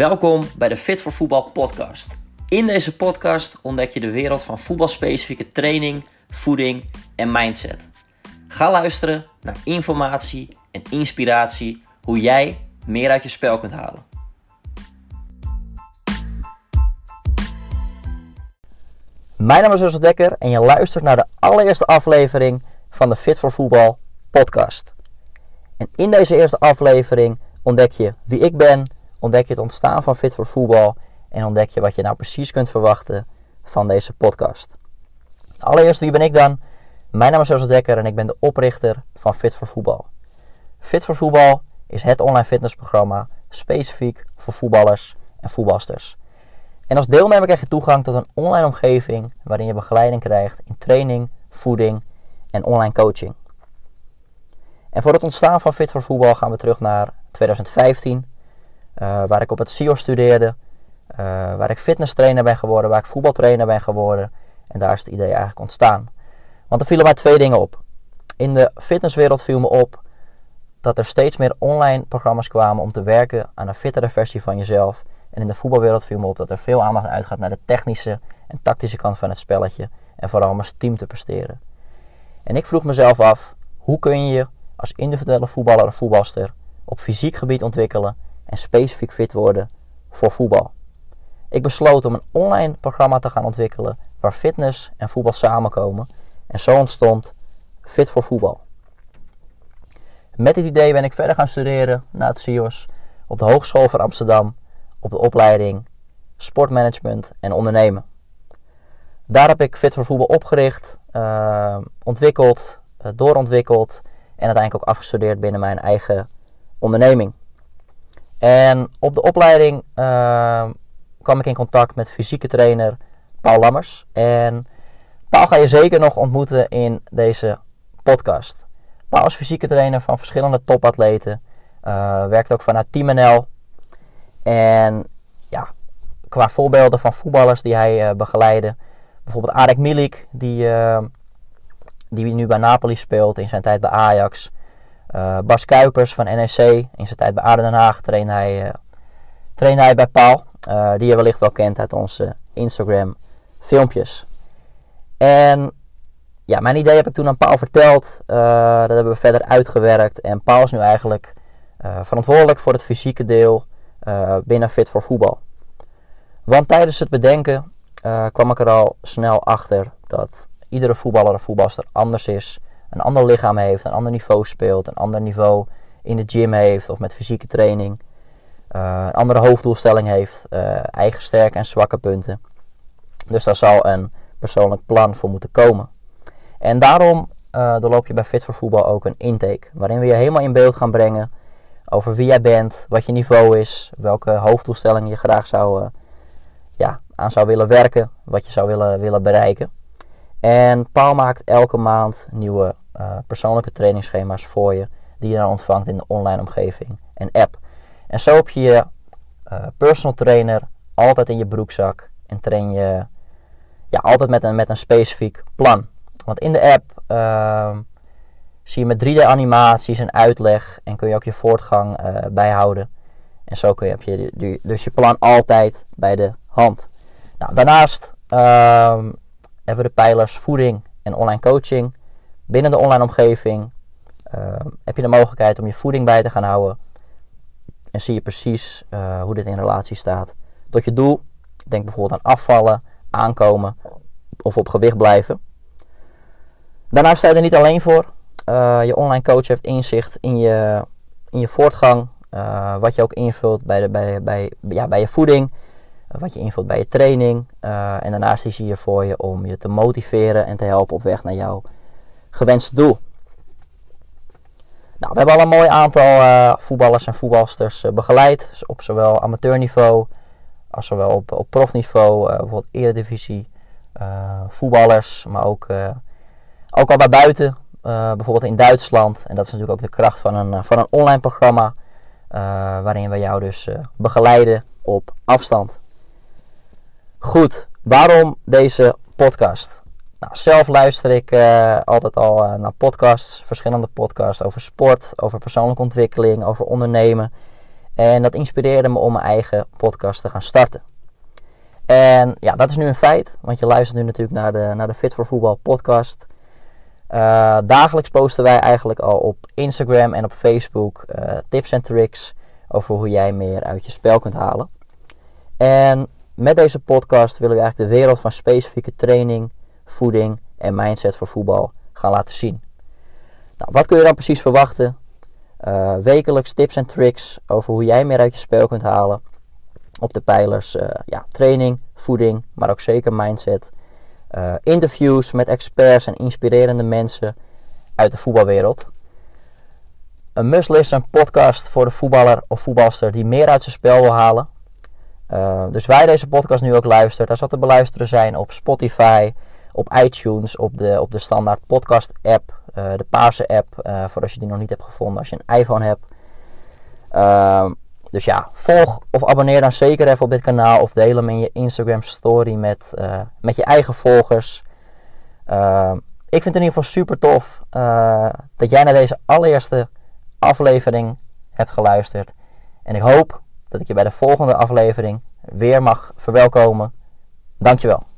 Welkom bij de Fit voor Voetbal podcast. In deze podcast ontdek je de wereld van voetbalspecifieke training, voeding en mindset. Ga luisteren naar informatie en inspiratie hoe jij meer uit je spel kunt halen. Mijn naam is Russell Dekker en je luistert naar de allereerste aflevering van de Fit voor Voetbal podcast. En in deze eerste aflevering ontdek je wie ik ben, ontdek je het ontstaan van Fit voor Voetbal en ontdek je wat je nou precies kunt verwachten van deze podcast. Allereerst, wie ben ik dan? Mijn naam is Russell Dekker en ik ben de oprichter van Fit voor Voetbal. Fit voor Voetbal is het online fitnessprogramma specifiek voor voetballers en voetbalsters. En als deelnemer krijg je toegang tot een online omgeving waarin je begeleiding krijgt in training, voeding en online coaching. En voor het ontstaan van Fit voor Voetbal gaan we terug naar 2015, eh, waar ik op het CIO studeerde, uh, waar ik fitnesstrainer ben geworden, waar ik voetbaltrainer ben geworden. En daar is het idee eigenlijk ontstaan. Want er vielen mij twee dingen op. In de fitnesswereld viel me op dat er steeds meer online programma's kwamen om te werken aan een fittere versie van jezelf. En in de voetbalwereld viel me op dat er veel aandacht uitgaat naar de technische en tactische kant van het spelletje. En vooral om als team te presteren. En ik vroeg mezelf af, hoe kun je je als individuele voetballer of voetbalster op fysiek gebied ontwikkelen en specifiek fit worden voor voetbal? Ik besloot om een online programma te gaan ontwikkelen waar fitness en voetbal samenkomen. En zo ontstond Fit voor Voetbal. Met dit idee ben ik verder gaan studeren na het CIOS op de Hogeschool van Amsterdam op de opleiding Sportmanagement en Ondernemen. Daar heb ik Fit voor Voetbal opgericht, uh, ontwikkeld, uh, doorontwikkeld en uiteindelijk ook afgestudeerd binnen mijn eigen onderneming. En op de opleiding uh, kwam ik in contact met fysieke trainer Paul Lammers. En Paul ga je zeker nog ontmoeten in deze podcast. Paul is fysieke trainer van verschillende topatleten. Uh, werkt ook vanuit Team NL. En ja, qua voorbeelden van voetballers die hij uh, begeleidde. Bijvoorbeeld Arek Milik, die, uh, die nu bij Napoli speelt in zijn tijd bij Ajax. Bas Kuipers van NEC, in zijn tijd bij Aden Den Haag trainde hij, trainde hij bij Paul. die je wellicht wel kent uit onze Instagram filmpjes. En ja, mijn idee heb ik toen aan Paul verteld. Uh, dat hebben we verder uitgewerkt. En Paul is nu eigenlijk uh, verantwoordelijk voor het fysieke deel uh, binnen Fit voor Voetbal. Want tijdens het bedenken kwam ik er al snel achter dat iedere voetballer of voetbalster anders is. Een ander lichaam heeft, een ander niveau speelt, een ander niveau in de gym heeft of met fysieke training. een andere hoofddoelstelling heeft, eigen sterke en zwakke punten. Dus daar zal een persoonlijk plan voor moeten komen. En daarom uh, doorloop je bij Fit voor Voetbal ook een intake. Waarin we je helemaal in beeld gaan brengen over wie jij bent, wat je niveau is, welke hoofddoelstellingen je graag zou, ja, aan zou willen werken, wat je zou willen, willen bereiken. En Paul maakt elke maand nieuwe uh, persoonlijke trainingsschema's voor je, die je dan ontvangt in de online omgeving en app. En zo heb je je personal trainer altijd in je broekzak en train je ja, altijd met een, met een specifiek plan. Want in de app uh, zie je met 3D animaties een uitleg en kun je ook je voortgang uh, bijhouden. En zo kun je, heb je dus je plan altijd bij de hand. Nou, daarnaast uh, hebben we de pijlers voeding en online coaching. Binnen de online omgeving ehm, heb je de mogelijkheid om je voeding bij te gaan houden. En zie je precies uh, hoe dit in relatie staat tot je doel. Denk bijvoorbeeld aan afvallen, aankomen of op gewicht blijven. Daarnaast sta je er niet alleen voor. Uh, je online coach heeft inzicht in je, in je voortgang. Uh, wat je ook invult bij, de, bij, bij, ja, bij je voeding. Wat je invult bij je training. en daarnaast is hij hier voor je om je te motiveren en te helpen op weg naar jouw gewenste doel. Nou, we hebben al een mooi aantal voetballers en voetbalsters begeleid. op zowel amateurniveau als zowel op, op profniveau. bijvoorbeeld eredivisie, voetballers. Maar ook ook al bij buiten, bijvoorbeeld in Duitsland. En dat is natuurlijk ook de kracht van een, eh, van een online programma. Waarin we jou dus begeleiden op afstand. Goed, waarom deze podcast? Nou, zelf luister ik altijd al naar podcasts, verschillende podcasts over sport, over persoonlijke ontwikkeling, over ondernemen. En dat inspireerde me om mijn eigen podcast te gaan starten. En ja, dat is nu een feit, want je luistert nu natuurlijk naar de, naar de Fit for Voetbal podcast. Uh, dagelijks posten wij eigenlijk al op Instagram en op Facebook tips en tricks over hoe jij meer uit je spel kunt halen. En met deze podcast willen we eigenlijk de wereld van specifieke training, voeding en mindset voor voetbal gaan laten zien. Nou, wat kun je dan precies verwachten? Uh, wekelijks tips en tricks over hoe jij meer uit je spel kunt halen. Op de pijlers uh, ja, training, voeding, maar ook zeker mindset. Uh, interviews met experts en inspirerende mensen uit de voetbalwereld. Een must-listen podcast voor de voetballer of voetbalster die meer uit zijn spel wil halen. dus je deze podcast nu ook luistert, daar zal te beluisteren zijn op Spotify, op iTunes, op de, op de standaard podcast app, uh, de paarse app, uh, voor als je die nog niet hebt gevonden, als je een iPhone hebt. Uh, dus ja, volg of abonneer dan zeker even op dit kanaal of deel hem in je Instagram story met, uh, met je eigen volgers. Ehm, ik vind het in ieder geval super tof dat jij naar deze allereerste aflevering hebt geluisterd. En ik hoop dat ik je bij de volgende aflevering weer mag verwelkomen. Dankjewel.